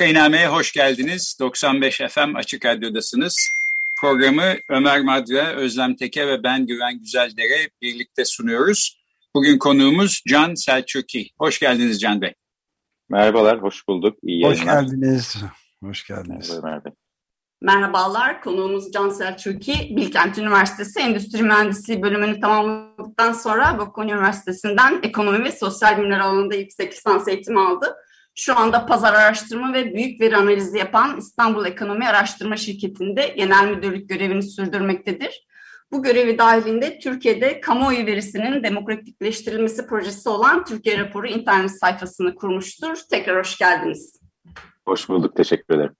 Vakainame'ye hoş geldiniz. 95 FM Açık Radyo'dasınız. Programı Ömer Madra, Özlem Teke ve ben Güven Güzeldere birlikte sunuyoruz. Bugün konuğumuz Can Selçuki. Hoş geldiniz Can Bey. Merhabalar, hoş bulduk. İyi hoş geldiniz. Hoş geldiniz. Merhaba. Merhabalar, konuğumuz Can Selçuki. Bilkent Üniversitesi Endüstri Mühendisliği bölümünü tamamladıktan sonra Bocconi Üniversitesi'nden ekonomi ve sosyal bilimler alanında yüksek lisans eğitimi aldı. Şu anda pazar araştırma ve büyük veri analizi yapan İstanbul Ekonomi Araştırma Şirketi'nde genel müdürlük görevini sürdürmektedir. Bu görevi dahilinde Türkiye'de kamuoyu verisinin demokratikleştirilmesi projesi olan Türkiye Raporu internet sayfasını kurmuştur. Tekrar hoş geldiniz. Hoş bulduk, teşekkür ederim.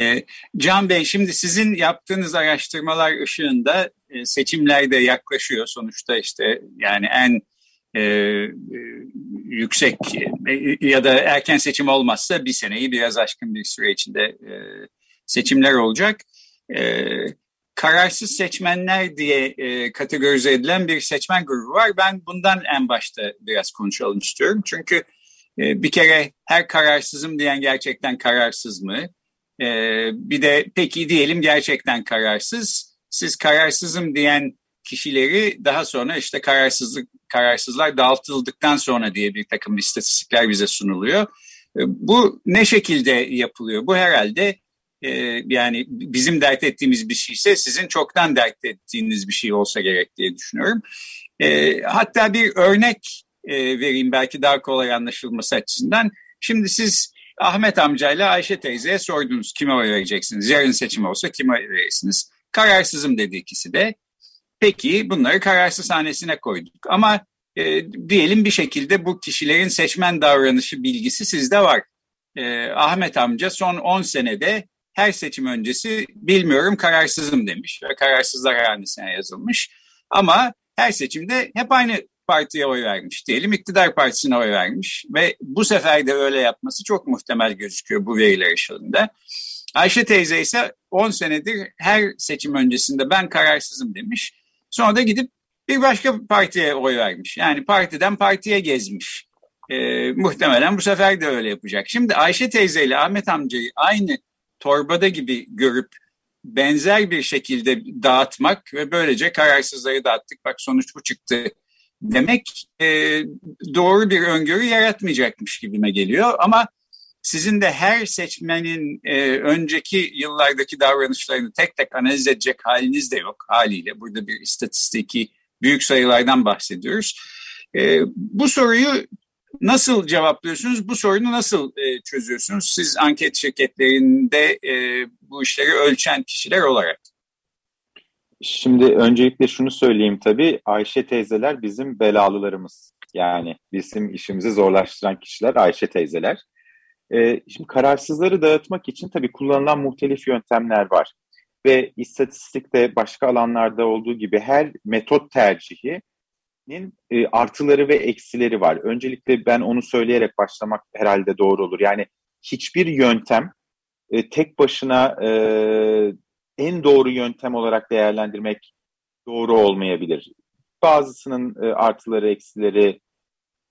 Ee, Can Bey, şimdi sizin yaptığınız araştırmalar ışığında e, seçimler de yaklaşıyor. Sonuçta işte yani en e, yüksek e, ya da erken seçim olmazsa bir seneyi biraz aşkın bir süre içinde e, seçimler olacak. E, kararsız seçmenler diye e, kategorize edilen bir seçmen grubu var. Ben bundan en başta biraz konuşalım istiyorum. Çünkü e, bir kere her kararsızım diyen gerçekten kararsız mı? E, bir de peki diyelim gerçekten kararsız. Siz kararsızım diyen kişileri daha sonra işte kararsızlık kararsızlar dağıtıldıktan sonra diye bir takım istatistikler bize sunuluyor. E, bu ne şekilde yapılıyor? Bu herhalde e, yani bizim dert ettiğimiz bir şeyse sizin çoktan dert ettiğiniz bir şey olsa gerek diye düşünüyorum. E, hatta bir örnek vereyim belki daha kolay anlaşılması açısından. Şimdi siz Ahmet amcayla Ayşe teyzeye sordunuz kime oy vereceksiniz? Yarın seçim olsa kime oy verirsiniz? Kararsızım dedi ikisi de. Peki bunları kararsız hanesine koyduk. Ama e, diyelim bir şekilde bu kişilerin seçmen davranışı bilgisi sizde var. E, Ahmet amca son 10 senede her seçim öncesi bilmiyorum kararsızım demiş ve kararsızlar hanesine yazılmış. Ama her seçimde hep aynı partiye oy vermiş. Diyelim iktidar partisine oy vermiş ve bu sefer de öyle yapması çok muhtemel gözüküyor bu veriler ışığında. Ayşe teyze ise 10 senedir her seçim öncesinde ben kararsızım demiş. Sonra da gidip bir başka partiye oy vermiş. Yani partiden partiye gezmiş. E, muhtemelen bu sefer de öyle yapacak. Şimdi Ayşe teyze ile Ahmet amcayı aynı torbada gibi görüp benzer bir şekilde dağıtmak ve böylece kararsızları dağıttık bak sonuç bu çıktı demek e, doğru bir öngörü yaratmayacakmış gibime geliyor. Ama sizin de her seçmenin e, önceki yıllardaki davranışlarını tek tek analiz edecek haliniz de yok haliyle. Burada bir istatistiki büyük sayılardan bahsediyoruz. E, bu soruyu nasıl cevaplıyorsunuz? Bu sorunu nasıl e, çözüyorsunuz? Siz anket şirketlerinde e, bu işleri ölçen kişiler olarak. Şimdi öncelikle şunu söyleyeyim tabii. Ayşe teyzeler bizim belalılarımız. Yani bizim işimizi zorlaştıran kişiler Ayşe teyzeler. Ee, şimdi kararsızları dağıtmak için tabii kullanılan muhtelif yöntemler var. Ve istatistikte başka alanlarda olduğu gibi her metot tercihinin e, artıları ve eksileri var. Öncelikle ben onu söyleyerek başlamak herhalde doğru olur. Yani hiçbir yöntem e, tek başına e, en doğru yöntem olarak değerlendirmek doğru olmayabilir. Bazısının artıları, eksileri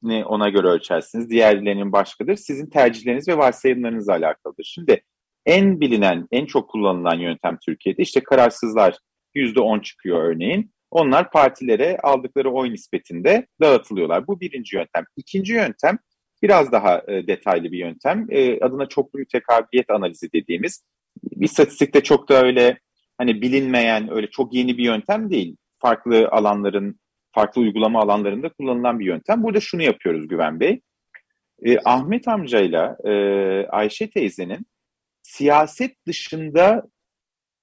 ne ona göre ölçersiniz. Diğerlerinin başkadır. Sizin tercihleriniz ve varsayımlarınızla alakalıdır. Şimdi en bilinen, en çok kullanılan yöntem Türkiye'de işte kararsızlar %10 çıkıyor örneğin. Onlar partilere aldıkları oy nispetinde dağıtılıyorlar. Bu birinci yöntem. İkinci yöntem biraz daha e, detaylı bir yöntem. E, adına çoklu mütekabiliyet analizi dediğimiz. Bir statistikte çok da öyle hani bilinmeyen, öyle çok yeni bir yöntem değil. Farklı alanların farklı uygulama alanlarında kullanılan bir yöntem. Burada şunu yapıyoruz Güven Bey. E, Ahmet amcayla e, Ayşe teyzenin siyaset dışında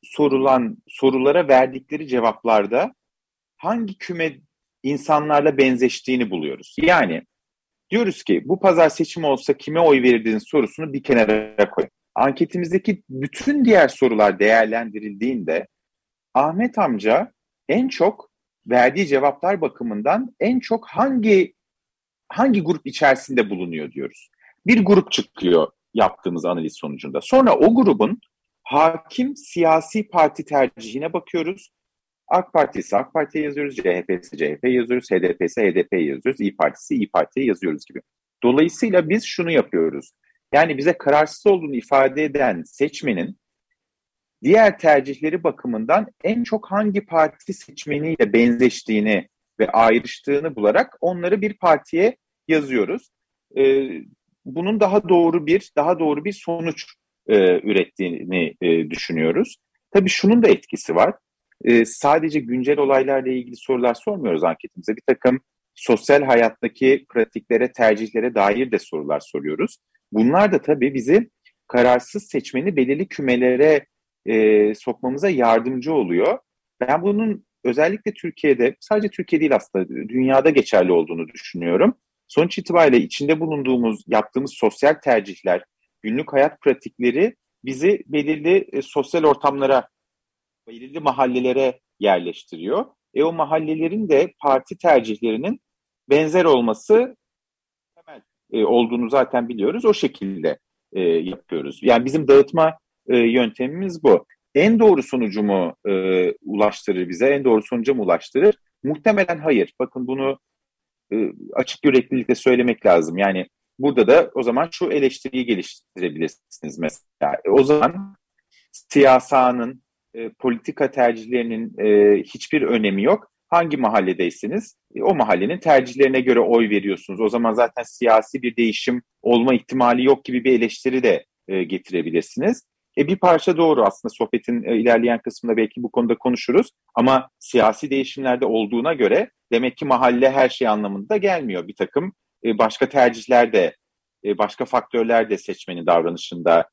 sorulan sorulara verdikleri cevaplarda hangi küme insanlarla benzeştiğini buluyoruz. Yani diyoruz ki bu pazar seçim olsa kime oy verirdiniz sorusunu bir kenara koy. Anketimizdeki bütün diğer sorular değerlendirildiğinde Ahmet amca en çok verdiği cevaplar bakımından en çok hangi hangi grup içerisinde bulunuyor diyoruz. Bir grup çıkıyor yaptığımız analiz sonucunda. Sonra o grubun hakim siyasi parti tercihine bakıyoruz. AK Parti ise AK Parti'ye yazıyoruz, CHP ise CHP yazıyoruz, HDP ise HDP yazıyoruz, İyi Partisi İyi Parti'ye yazıyoruz gibi. Dolayısıyla biz şunu yapıyoruz. Yani bize kararsız olduğunu ifade eden seçmenin diğer tercihleri bakımından en çok hangi parti seçmeniyle benzeştiğini ve ayrıştığını bularak onları bir partiye yazıyoruz. Ee, bunun daha doğru bir daha doğru bir sonuç e, ürettiğini e, düşünüyoruz. Tabii şunun da etkisi var. E, sadece güncel olaylarla ilgili sorular sormuyoruz anketimize. Bir takım sosyal hayattaki pratiklere, tercihlere dair de sorular soruyoruz. Bunlar da tabii bizi kararsız seçmeni belirli kümelere e, sokmamıza yardımcı oluyor. Ben bunun özellikle Türkiye'de, sadece Türkiye değil aslında dünyada geçerli olduğunu düşünüyorum. Sonuç itibariyle içinde bulunduğumuz, yaptığımız sosyal tercihler, günlük hayat pratikleri bizi belirli e, sosyal ortamlara, belirli mahallelere yerleştiriyor. E o mahallelerin de parti tercihlerinin benzer olması temel e, olduğunu zaten biliyoruz. O şekilde e, yapıyoruz. Yani bizim dağıtma e, yöntemimiz bu. En doğru sonucu mu e, ulaştırır bize, en doğru sonuca mı ulaştırır? Muhtemelen hayır. Bakın bunu e, açık yüreklilikle söylemek lazım. Yani burada da o zaman şu eleştiriyi geliştirebilirsiniz mesela. E, o zaman siyasanın, e, politika tercihlerinin e, hiçbir önemi yok. Hangi mahalledeyseniz e, o mahallenin tercihlerine göre oy veriyorsunuz. O zaman zaten siyasi bir değişim olma ihtimali yok gibi bir eleştiri de e, getirebilirsiniz. E bir parça doğru aslında sohbetin e, ilerleyen kısmında belki bu konuda konuşuruz. Ama siyasi değişimlerde olduğuna göre demek ki mahalle her şey anlamında gelmiyor. Bir takım e, başka tercihler de, e, başka faktörler de seçmenin davranışında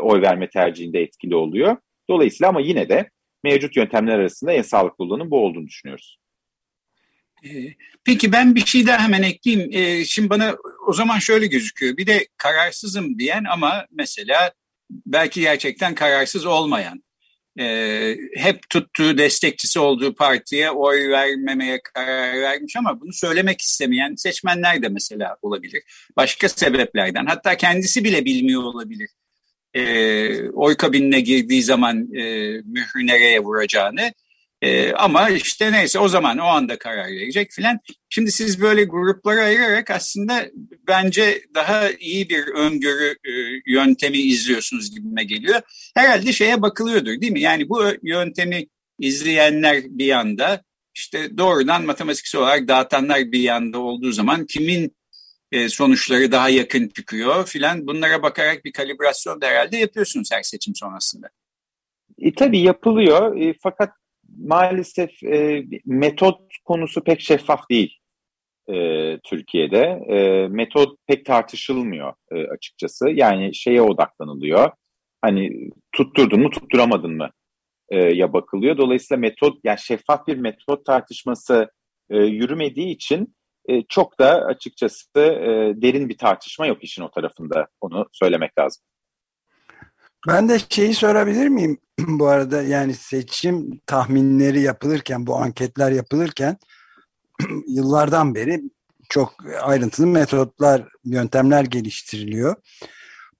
oy verme tercihinde etkili oluyor. Dolayısıyla ama yine de mevcut yöntemler arasında en sağlıklı olanın bu olduğunu düşünüyoruz. Peki ben bir şey daha hemen ekleyeyim. Şimdi bana o zaman şöyle gözüküyor. Bir de kararsızım diyen ama mesela belki gerçekten kararsız olmayan, e, hep tuttuğu destekçisi olduğu partiye oy vermemeye karar vermiş ama bunu söylemek istemeyen seçmenler de mesela olabilir. Başka sebeplerden hatta kendisi bile bilmiyor olabilir. E, oy kabinine girdiği zaman e, mührü nereye vuracağını e, ama işte neyse o zaman o anda karar verecek filan. Şimdi siz böyle gruplara ayırarak aslında bence daha iyi bir öngörü e, yöntemi izliyorsunuz gibime geliyor. Herhalde şeye bakılıyordur değil mi? Yani bu yöntemi izleyenler bir yanda işte doğrudan matematiksel olarak dağıtanlar bir yanda olduğu zaman kimin e, sonuçları daha yakın çıkıyor filan bunlara bakarak bir kalibrasyon da herhalde yapıyorsunuz her seçim sonrasında. E, tabii yapılıyor e, fakat maalesef e, metot konusu pek şeffaf değil e, Türkiye'de. E, metot pek tartışılmıyor e, açıkçası. Yani şeye odaklanılıyor. Hani tutturdun mu tutturamadın mı e, ya bakılıyor. Dolayısıyla metot yani şeffaf bir metot tartışması e, yürümediği için e, çok da açıkçası e, derin bir tartışma yok işin o tarafında. Onu söylemek lazım. Ben de şeyi sorabilir miyim? bu arada yani seçim tahminleri yapılırken, bu anketler yapılırken yıllardan beri çok ayrıntılı metotlar, yöntemler geliştiriliyor.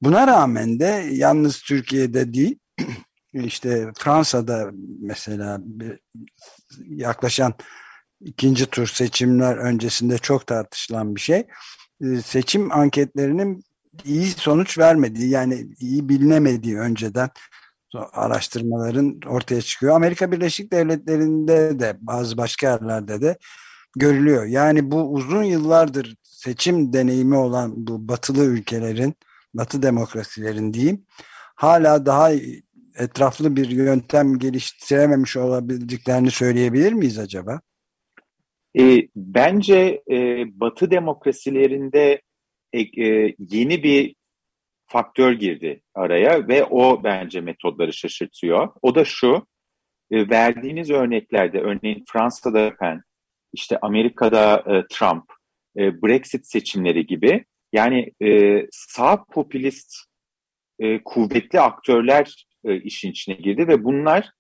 Buna rağmen de yalnız Türkiye'de değil, işte Fransa'da mesela yaklaşan ikinci tur seçimler öncesinde çok tartışılan bir şey. Seçim anketlerinin iyi sonuç vermediği yani iyi bilinemediği önceden araştırmaların ortaya çıkıyor. Amerika Birleşik Devletleri'nde de bazı başka yerlerde de görülüyor. Yani bu uzun yıllardır seçim deneyimi olan bu batılı ülkelerin, batı demokrasilerin diyeyim, hala daha etraflı bir yöntem geliştirememiş olabildiklerini söyleyebilir miyiz acaba? E, bence e, batı demokrasilerinde e, yeni bir faktör girdi araya ve o bence metodları şaşırtıyor. O da şu, e, verdiğiniz örneklerde örneğin Fransa'da Pen, işte Amerika'da e, Trump, Brexit seçimleri gibi yani sağ popülist kuvvetli aktörler işin içine girdi ve bunlar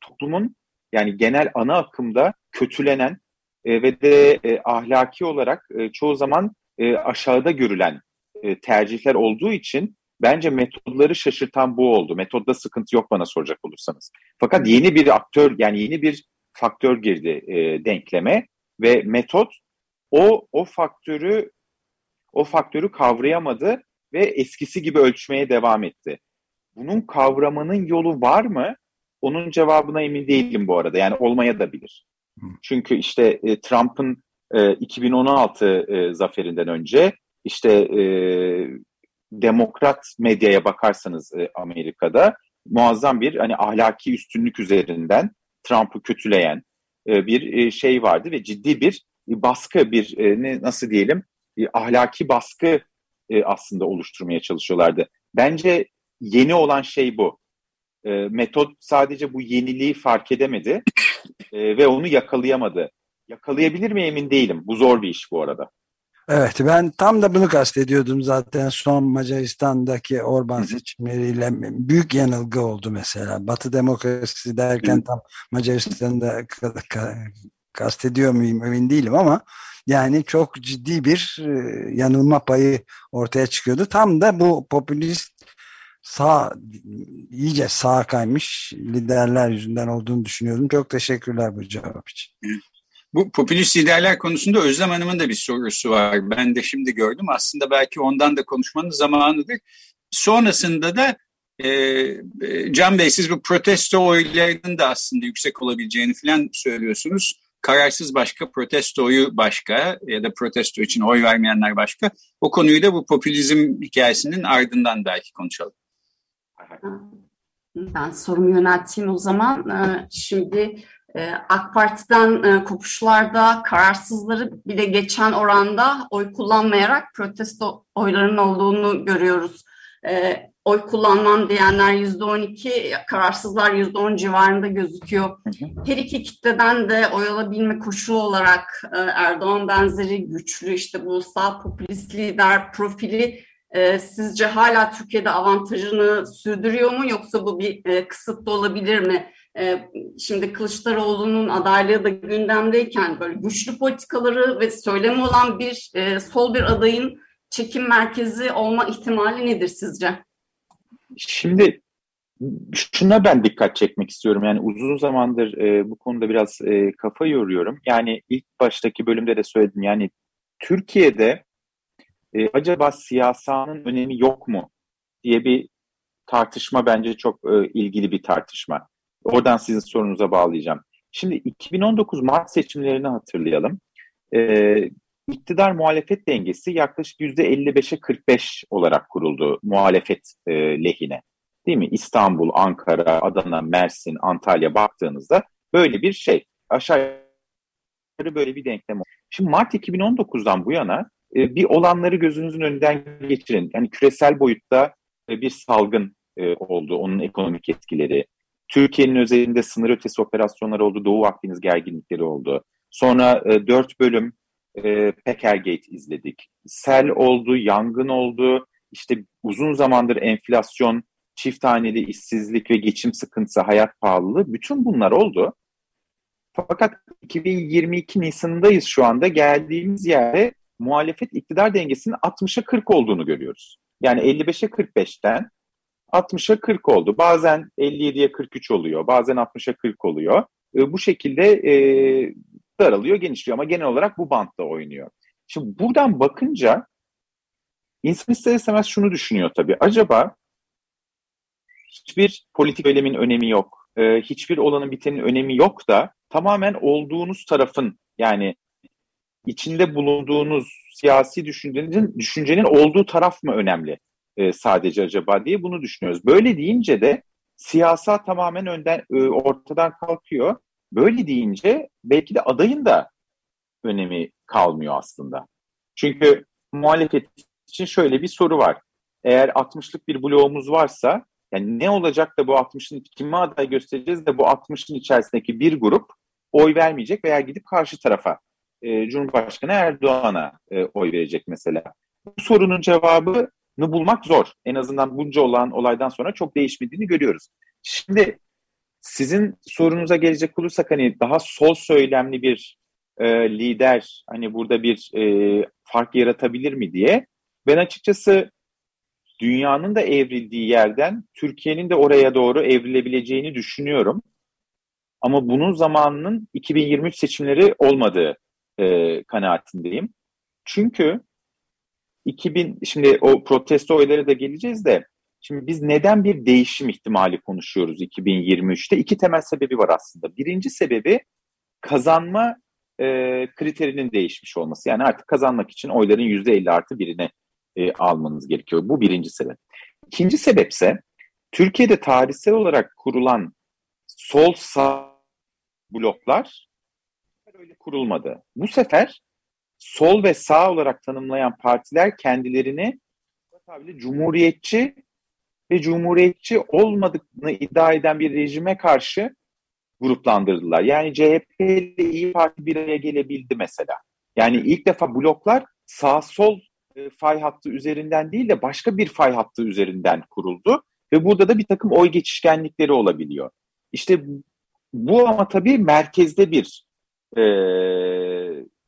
toplumun yani genel ana akımda kötülenen ve de ahlaki olarak çoğu zaman e, aşağıda görülen e, tercihler olduğu için bence metodları şaşırtan bu oldu. Metodda sıkıntı yok bana soracak olursanız. Fakat yeni bir aktör yani yeni bir faktör girdi e, denkleme ve metot o o faktörü o faktörü kavrayamadı ve eskisi gibi ölçmeye devam etti. Bunun kavramanın yolu var mı? Onun cevabına emin değilim bu arada. Yani olmaya da bilir. Çünkü işte e, Trump'ın e, 2016 e, zaferinden önce işte e, demokrat medyaya bakarsanız e, Amerika'da muazzam bir hani ahlaki üstünlük üzerinden Trump'ı kötüleyen e, bir e, şey vardı ve ciddi bir baskı bir e, ne nasıl diyelim e, ahlaki baskı e, aslında oluşturmaya çalışıyorlardı. Bence yeni olan şey bu. E, metot sadece bu yeniliği fark edemedi e, ve onu yakalayamadı. Yakalayabilir mi emin değilim. Bu zor bir iş bu arada. Evet ben tam da bunu kastediyordum zaten son Macaristan'daki Orban seçimleriyle büyük yanılgı oldu mesela. Batı demokrasisi derken tam Macaristan'da kastediyor muyum emin değilim ama yani çok ciddi bir e, yanılma payı ortaya çıkıyordu. Tam da bu popülist sağ iyice sağa kaymış liderler yüzünden olduğunu düşünüyorum. Çok teşekkürler bu cevap için. Bu popülist liderler konusunda Özlem Hanım'ın da bir sorusu var. Ben de şimdi gördüm. Aslında belki ondan da konuşmanın zamanıdır. Sonrasında da e, e Can Bey siz bu protesto oylarının da aslında yüksek olabileceğini falan söylüyorsunuz. Kararsız başka, protesto oyu başka ya da protesto için oy vermeyenler başka. O konuyu da bu popülizm hikayesinin ardından belki konuşalım. Ben sorumu yönelteyim o zaman. Ee, şimdi AK Parti'den e, kopuşlarda kararsızları bile geçen oranda oy kullanmayarak protesto oylarının olduğunu görüyoruz. E, oy kullanmam diyenler yüzde on iki, kararsızlar yüzde on civarında gözüküyor. Her iki kitleden de oy alabilme koşulu olarak Erdoğan benzeri güçlü işte bu sağ popülist lider profili sizce hala Türkiye'de avantajını sürdürüyor mu yoksa bu bir e, kısıtlı olabilir mi? Ee, şimdi Kılıçdaroğlu'nun adaylığı da gündemdeyken böyle güçlü politikaları ve söylemi olan bir e, sol bir adayın çekim merkezi olma ihtimali nedir sizce? Şimdi şuna ben dikkat çekmek istiyorum. Yani uzun zamandır e, bu konuda biraz e, kafa yoruyorum. Yani ilk baştaki bölümde de söyledim. Yani Türkiye'de acaba siyasanın önemi yok mu diye bir tartışma bence çok e, ilgili bir tartışma. Oradan sizin sorunuza bağlayacağım. Şimdi 2019 Mart seçimlerini hatırlayalım. Ee, iktidar muhalefet dengesi yaklaşık %55'e 45 olarak kuruldu muhalefet e, lehine. Değil mi? İstanbul, Ankara, Adana, Mersin, Antalya baktığınızda böyle bir şey. Aşağı yukarı böyle bir denklem. Şimdi Mart 2019'dan bu yana e, bir olanları gözünüzün önünden geçirin. Yani küresel boyutta e, bir salgın e, oldu, onun ekonomik etkileri, Türkiye'nin özelinde sınır ötesi operasyonlar oldu, Doğu Akdeniz gerginlikleri oldu. Sonra e, dört bölüm e, Pekergate izledik. Sel oldu, yangın oldu, işte uzun zamandır enflasyon, çift haneli işsizlik ve geçim sıkıntısı, hayat pahalılığı bütün bunlar oldu. Fakat 2022 Nisan'ındayız şu anda. Geldiğimiz yerde muhalefet iktidar dengesinin 60'a 40 olduğunu görüyoruz. Yani 55'e 45'ten 60'a 40 oldu. Bazen 57'ye 43 oluyor. Bazen 60'a 40 oluyor. E, bu şekilde e, daralıyor, genişliyor ama genel olarak bu bantta oynuyor. Şimdi buradan bakınca insan ister istemez şunu düşünüyor tabii. Acaba hiçbir politik söylemin önemi yok. E, hiçbir olanın bitenin önemi yok da tamamen olduğunuz tarafın yani içinde bulunduğunuz siyasi düşüncenin, düşüncenin olduğu taraf mı önemli? E, sadece acaba diye bunu düşünüyoruz. Böyle deyince de siyasa tamamen önden e, ortadan kalkıyor. Böyle deyince belki de adayın da önemi kalmıyor aslında. Çünkü muhalefet için şöyle bir soru var. Eğer 60'lık bir bloğumuz varsa Yani ne olacak da bu 60'ın kime aday göstereceğiz de bu 60'ın içerisindeki bir grup oy vermeyecek veya gidip karşı tarafa e, Cumhurbaşkanı Erdoğan'a e, oy verecek mesela. Bu sorunun cevabını bulmak zor. En azından bunca olan olaydan sonra çok değişmediğini görüyoruz. Şimdi sizin sorunuza gelecek olursak hani daha sol söylemli bir e, lider hani burada bir e, fark yaratabilir mi diye ben açıkçası dünyanın da evrildiği yerden Türkiye'nin de oraya doğru evrilebileceğini düşünüyorum. Ama bunun zamanının 2023 seçimleri olmadığı e, kanaatindeyim. Çünkü 2000 şimdi o protesto oyları da geleceğiz de şimdi biz neden bir değişim ihtimali konuşuyoruz 2023'te? İki temel sebebi var aslında. Birinci sebebi kazanma e, kriterinin değişmiş olması. Yani artık kazanmak için oyların %50 artı birini e, almanız gerekiyor. Bu birinci sebep. İkinci sebepse Türkiye'de tarihsel olarak kurulan sol sağ bloklar öyle kurulmadı. Bu sefer sol ve sağ olarak tanımlayan partiler kendilerini tabiri cumhuriyetçi ve cumhuriyetçi olmadıklarını iddia eden bir rejime karşı gruplandırdılar. Yani CHP ile İyi Parti bir araya gelebildi mesela. Yani ilk defa bloklar sağ sol e, fay hattı üzerinden değil de başka bir fay hattı üzerinden kuruldu. Ve burada da bir takım oy geçişkenlikleri olabiliyor. İşte bu ama tabii merkezde bir e,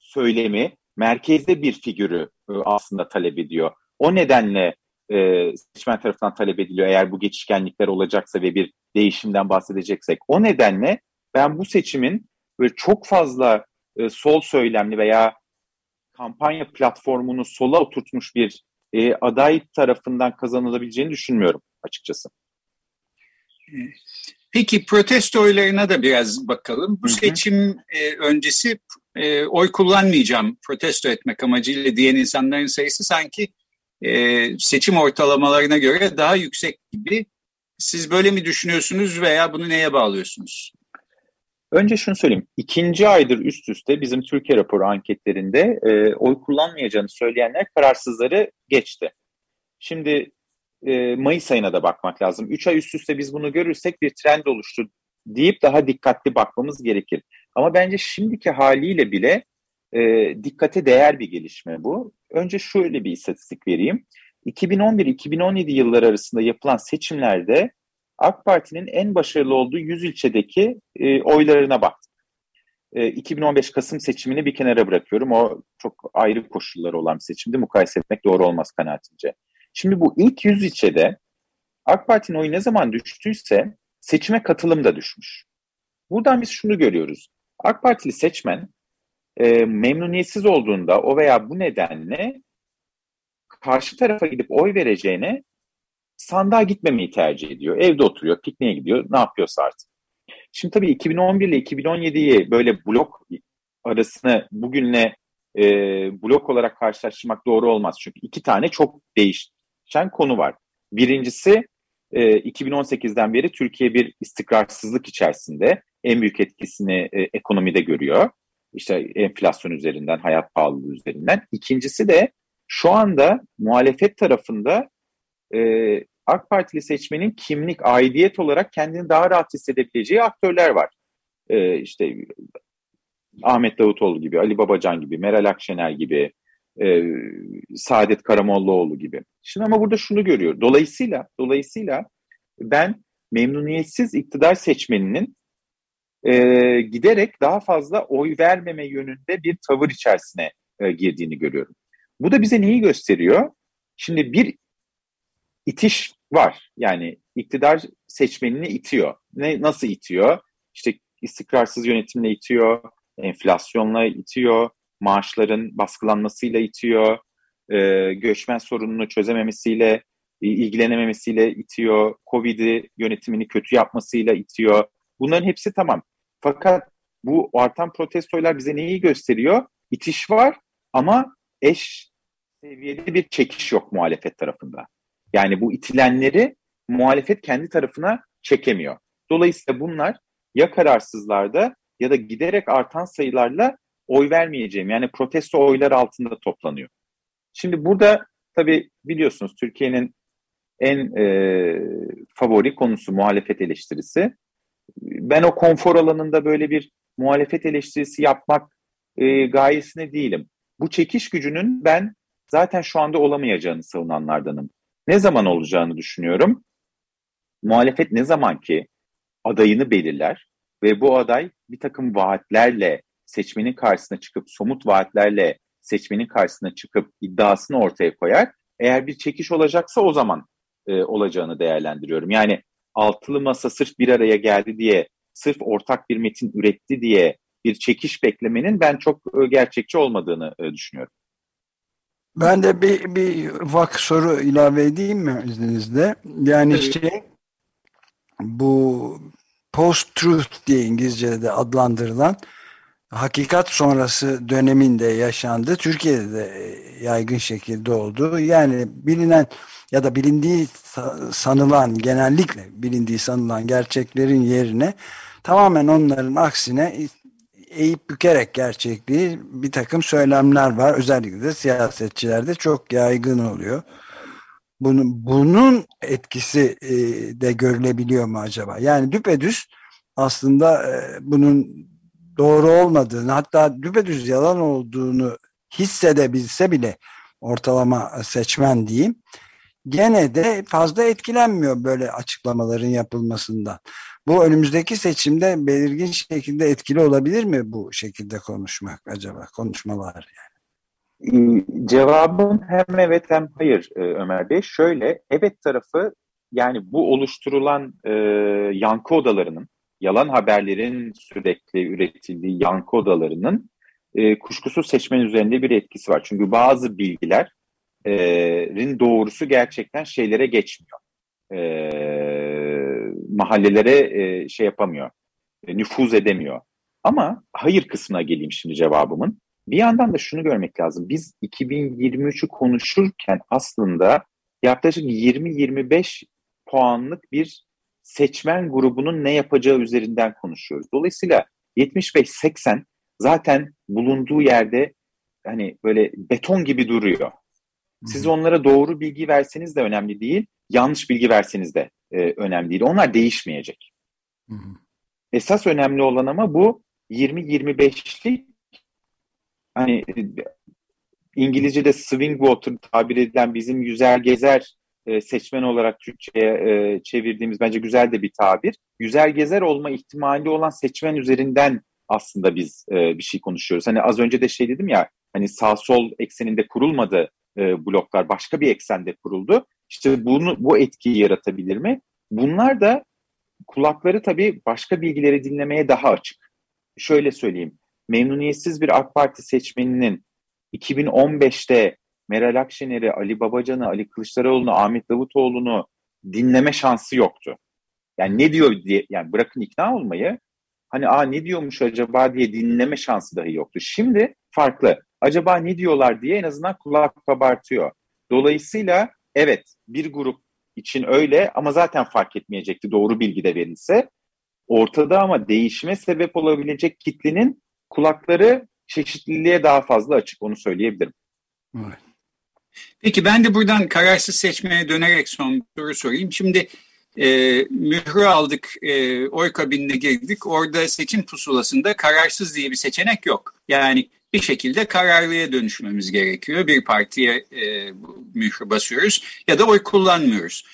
söylemi, merkezde bir figürü e, aslında talep ediyor. O nedenle e, seçmen tarafından talep ediliyor eğer bu geçişkenlikler olacaksa ve bir değişimden bahsedeceksek. O nedenle ben bu seçimin böyle çok fazla e, sol söylemli veya kampanya platformunu sola oturtmuş bir e, aday tarafından kazanılabileceğini düşünmüyorum açıkçası. Peki protesto oylarına da biraz bakalım. Bu Hı-hı. seçim e, öncesi e, oy kullanmayacağım protesto etmek amacıyla diyen insanların sayısı sanki e, seçim ortalamalarına göre daha yüksek gibi. Siz böyle mi düşünüyorsunuz veya bunu neye bağlıyorsunuz? Önce şunu söyleyeyim. İkinci aydır üst üste bizim Türkiye raporu anketlerinde e, oy kullanmayacağını söyleyenler kararsızları geçti. Şimdi e, Mayıs ayına da bakmak lazım. Üç ay üst üste biz bunu görürsek bir trend oluştu deyip daha dikkatli bakmamız gerekir. Ama bence şimdiki haliyle bile e, dikkate değer bir gelişme bu. Önce şöyle bir istatistik vereyim. 2011-2017 yılları arasında yapılan seçimlerde AK Parti'nin en başarılı olduğu 100 ilçedeki e, oylarına baktık. E, 2015 Kasım seçimini bir kenara bırakıyorum. O çok ayrı koşulları olan bir seçimdi. Mukayese etmek doğru olmaz kanaatimce. Şimdi bu ilk 100 ilçede AK Parti'nin oyu ne zaman düştüyse seçime katılım da düşmüş. Buradan biz şunu görüyoruz. AK Partili seçmen e, memnuniyetsiz olduğunda o veya bu nedenle karşı tarafa gidip oy vereceğine sandığa gitmemeyi tercih ediyor. Evde oturuyor, pikniğe gidiyor, ne yapıyorsa artık. Şimdi tabii 2011 ile 2017'yi böyle blok arasını bugünle e, blok olarak karşılaştırmak doğru olmaz. Çünkü iki tane çok değişen konu var. Birincisi e, 2018'den beri Türkiye bir istikrarsızlık içerisinde en büyük etkisini e, ekonomide görüyor. İşte enflasyon üzerinden, hayat pahalılığı üzerinden. İkincisi de şu anda muhalefet tarafında e, AK Partili seçmenin kimlik, aidiyet olarak kendini daha rahat hissedebileceği aktörler var. E, işte Ahmet Davutoğlu gibi, Ali Babacan gibi, Meral Akşener gibi, e, Saadet Karamollaoğlu gibi. Şimdi ama burada şunu görüyor. Dolayısıyla, dolayısıyla ben memnuniyetsiz iktidar seçmeninin e, giderek daha fazla oy vermeme yönünde bir tavır içerisine e, girdiğini görüyorum. Bu da bize neyi gösteriyor? Şimdi bir itiş var. Yani iktidar seçmenini itiyor. Ne nasıl itiyor? İşte istikrarsız yönetimle itiyor, enflasyonla itiyor, maaşların baskılanmasıyla itiyor, e, göçmen sorununu çözememesiyle, ilgilenememesiyle itiyor, Covid'i yönetimini kötü yapmasıyla itiyor. Bunların hepsi tamam. Fakat bu artan protestoylar bize neyi gösteriyor? İtiş var ama eş seviyede bir çekiş yok muhalefet tarafında. Yani bu itilenleri muhalefet kendi tarafına çekemiyor. Dolayısıyla bunlar ya kararsızlarda ya da giderek artan sayılarla oy vermeyeceğim yani protesto oylar altında toplanıyor. Şimdi burada tabii biliyorsunuz Türkiye'nin en e, favori konusu muhalefet eleştirisi. Ben o konfor alanında böyle bir muhalefet eleştirisi yapmak e, gayesine değilim. Bu çekiş gücünün ben zaten şu anda olamayacağını savunanlardanım. Ne zaman olacağını düşünüyorum. Muhalefet ne zaman ki adayını belirler ve bu aday bir takım vaatlerle seçmenin karşısına çıkıp somut vaatlerle seçmenin karşısına çıkıp iddiasını ortaya koyar. Eğer bir çekiş olacaksa o zaman e, olacağını değerlendiriyorum. Yani altılı masa sırf bir araya geldi diye, sırf ortak bir metin üretti diye bir çekiş beklemenin ben çok e, gerçekçi olmadığını e, düşünüyorum. Ben de bir, bir ufak soru ilave edeyim mi izninizle? Yani evet. şey bu post-truth diye İngilizce'de adlandırılan hakikat sonrası döneminde yaşandı. Türkiye'de de yaygın şekilde oldu. Yani bilinen ya da bilindiği sanılan genellikle bilindiği sanılan gerçeklerin yerine tamamen onların aksine eğip bükerek gerçekliği bir takım söylemler var. Özellikle de siyasetçilerde çok yaygın oluyor. Bunun, bunun etkisi e, de görülebiliyor mu acaba? Yani düpedüz aslında e, bunun doğru olmadığını hatta düpedüz yalan olduğunu hissedebilse bile ortalama seçmen diyeyim gene de fazla etkilenmiyor böyle açıklamaların yapılmasından. Bu önümüzdeki seçimde belirgin şekilde etkili olabilir mi bu şekilde konuşmak acaba konuşmalar yani? Cevabım hem evet hem hayır e, Ömer Bey. Şöyle evet tarafı yani bu oluşturulan e, yankı odalarının yalan haberlerin sürekli üretildiği yankı odalarının e, kuşkusuz seçmen üzerinde bir etkisi var. Çünkü bazı bilgilerin doğrusu gerçekten şeylere geçmiyor. E, mahallelere e, şey yapamıyor, e, nüfuz edemiyor. Ama hayır kısmına geleyim şimdi cevabımın. Bir yandan da şunu görmek lazım. Biz 2023'ü konuşurken aslında yaklaşık 20-25 puanlık bir seçmen grubunun ne yapacağı üzerinden konuşuyoruz. Dolayısıyla 75-80 zaten bulunduğu yerde hani böyle beton gibi duruyor. Siz onlara doğru bilgi verseniz de önemli değil, yanlış bilgi verseniz de e, önemli değil. Onlar değişmeyecek. Hı hı. Esas önemli olan ama bu 20-25'lik hani İngilizce'de swing voter tabir edilen bizim yüzer gezer e, seçmen olarak Türkçe'ye e, çevirdiğimiz bence güzel de bir tabir. Yüzer gezer olma ihtimali olan seçmen üzerinden aslında biz e, bir şey konuşuyoruz. Hani az önce de şey dedim ya hani sağ sol ekseninde kurulmadı e, bloklar başka bir eksende kuruldu. İşte bunu bu etkiyi yaratabilir mi? Bunlar da kulakları tabii başka bilgileri dinlemeye daha açık. Şöyle söyleyeyim. Memnuniyetsiz bir AK Parti seçmeninin 2015'te Meral Akşener'i, Ali Babacan'ı, Ali Kılıçdaroğlu'nu, Ahmet Davutoğlu'nu dinleme şansı yoktu. Yani ne diyor diye, yani bırakın ikna olmayı, hani aa ne diyormuş acaba diye dinleme şansı dahi yoktu. Şimdi farklı. Acaba ne diyorlar diye en azından kulak kabartıyor. Dolayısıyla evet bir grup için öyle ama zaten fark etmeyecekti doğru bilgi de verilse. Ortada ama değişime sebep olabilecek kitlenin kulakları çeşitliliğe daha fazla açık onu söyleyebilirim. Evet. Peki ben de buradan kararsız seçmeye dönerek son soru sorayım. Şimdi e, mührü aldık, e, oy kabinine girdik. Orada seçim pusulasında kararsız diye bir seçenek yok. Yani bir şekilde kararlıya dönüşmemiz gerekiyor. Bir partiye e, mührü basıyoruz ya da oy kullanmıyoruz.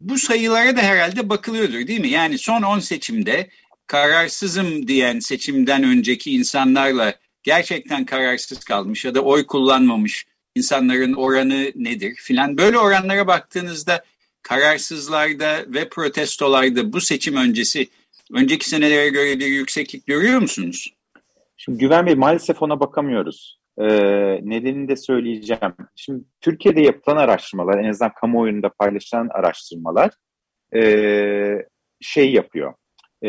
Bu sayılara da herhalde bakılıyordur değil mi? Yani son 10 seçimde kararsızım diyen seçimden önceki insanlarla gerçekten kararsız kalmış ya da oy kullanmamış insanların oranı nedir filan. Böyle oranlara baktığınızda kararsızlarda ve protestolarda bu seçim öncesi önceki senelere göre bir yükseklik görüyor musunuz? Şimdi Güven Bey maalesef ona bakamıyoruz. Ee, nedenini de söyleyeceğim. Şimdi Türkiye'de yapılan araştırmalar, en azından kamuoyunda paylaşılan araştırmalar e, şey yapıyor. E,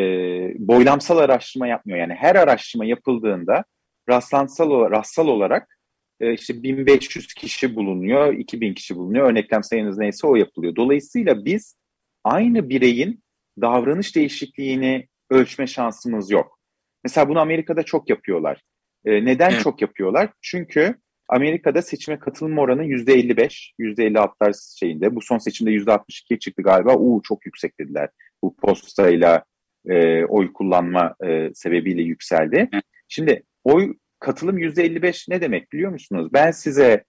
boylamsal araştırma yapmıyor. Yani her araştırma yapıldığında rastlantısal, rastsal olarak e, işte 1500 kişi bulunuyor, 2000 kişi bulunuyor. Örneklem sayınız neyse o yapılıyor. Dolayısıyla biz aynı bireyin davranış değişikliğini ölçme şansımız yok. Mesela bunu Amerika'da çok yapıyorlar. E, neden evet. çok yapıyorlar? Çünkü Amerika'da seçime katılma oranı %55, %56'lar şeyinde. Bu son seçimde %62 çıktı galiba. Uuu çok yüksek dediler. Bu postayla e, oy kullanma e, sebebiyle yükseldi. Şimdi oy katılım %55 ne demek biliyor musunuz? Ben size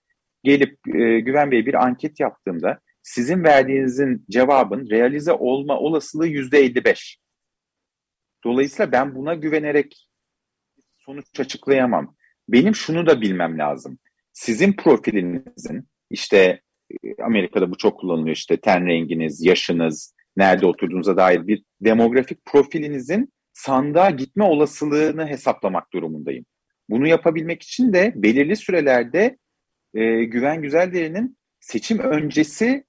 gelip e, Güven Bey bir anket yaptığımda sizin verdiğinizin cevabın realize olma olasılığı %55. Dolayısıyla ben buna güvenerek sonuç açıklayamam. Benim şunu da bilmem lazım. Sizin profilinizin işte e, Amerika'da bu çok kullanılıyor işte ten renginiz, yaşınız, nerede oturduğunuza dair bir demografik profilinizin sandığa gitme olasılığını hesaplamak durumundayım. Bunu yapabilmek için de belirli sürelerde e, Güven Güzelderi'nin seçim öncesi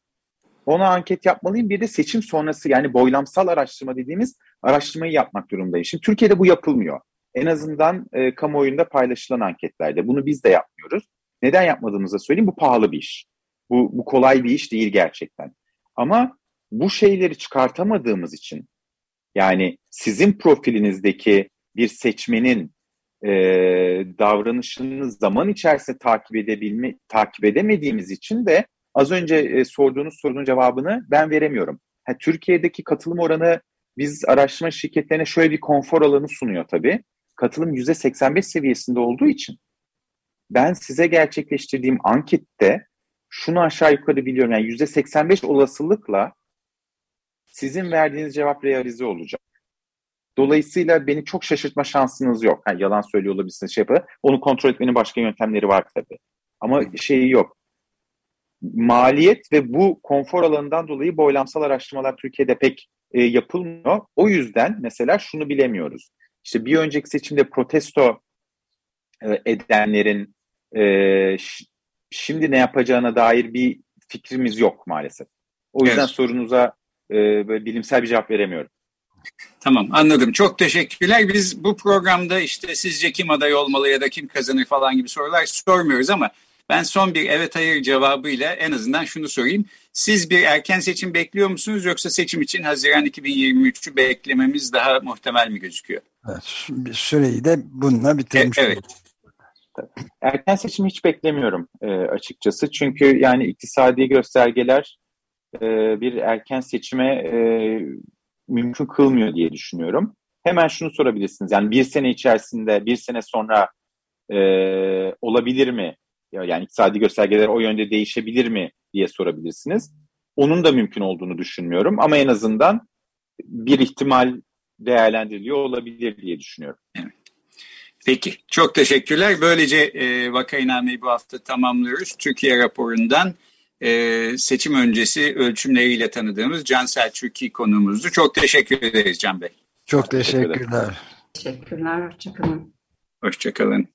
ona anket yapmalıyım. Bir de seçim sonrası yani boylamsal araştırma dediğimiz araştırmayı yapmak durumundayım. Şimdi Türkiye'de bu yapılmıyor. En azından e, kamuoyunda paylaşılan anketlerde. Bunu biz de yapmıyoruz. Neden yapmadığımızı söyleyeyim. Bu pahalı bir iş. Bu, bu kolay bir iş değil gerçekten. Ama bu şeyleri çıkartamadığımız için yani sizin profilinizdeki bir seçmenin e, davranışını zaman içerisinde takip edebilme takip edemediğimiz için de az önce e, sorduğunuz sorunun cevabını ben veremiyorum. Ha, Türkiye'deki katılım oranı biz araştırma şirketlerine şöyle bir konfor alanı sunuyor tabii. Katılım %85 seviyesinde olduğu için ben size gerçekleştirdiğim ankette şunu aşağı yukarı biliyorum. Yani %85 olasılıkla sizin verdiğiniz cevap realize olacak. Dolayısıyla beni çok şaşırtma şansınız yok. Yani yalan söylüyor olabilirsiniz şey yapar. Onu kontrol etmenin başka yöntemleri var tabii. Ama şeyi yok. Maliyet ve bu konfor alanından dolayı boylamsal araştırmalar Türkiye'de pek e, yapılmıyor. O yüzden mesela şunu bilemiyoruz. İşte bir önceki seçimde protesto e, edenlerin e, şimdi ne yapacağına dair bir fikrimiz yok maalesef. O yüzden evet. sorunuza e, böyle bilimsel bir cevap veremiyorum. Tamam anladım. Çok teşekkürler. Biz bu programda işte sizce kim aday olmalı ya da kim kazanır falan gibi sorular sormuyoruz ama ben son bir evet hayır cevabıyla en azından şunu sorayım. Siz bir erken seçim bekliyor musunuz yoksa seçim için Haziran 2023'ü beklememiz daha muhtemel mi gözüküyor? Evet, süreyi de bununla bitirmiş e, Evet. Erken seçim hiç beklemiyorum e, açıkçası. Çünkü yani iktisadi göstergeler e, bir erken seçime e, mümkün kılmıyor diye düşünüyorum. Hemen şunu sorabilirsiniz. Yani bir sene içerisinde, bir sene sonra e, olabilir mi? Yani iktisadi göstergeler o yönde değişebilir mi diye sorabilirsiniz. Onun da mümkün olduğunu düşünmüyorum ama en azından bir ihtimal değerlendiriliyor olabilir diye düşünüyorum. Peki, çok teşekkürler. Böylece e, vakaynameyi bu hafta tamamlıyoruz. Türkiye raporundan e, seçim öncesi ölçümleriyle tanıdığımız Can Selçuk'i konuğumuzdu. Çok teşekkür ederiz Can Bey. Çok teşekkürler. Teşekkürler, hoşçakalın. Hoşçakalın.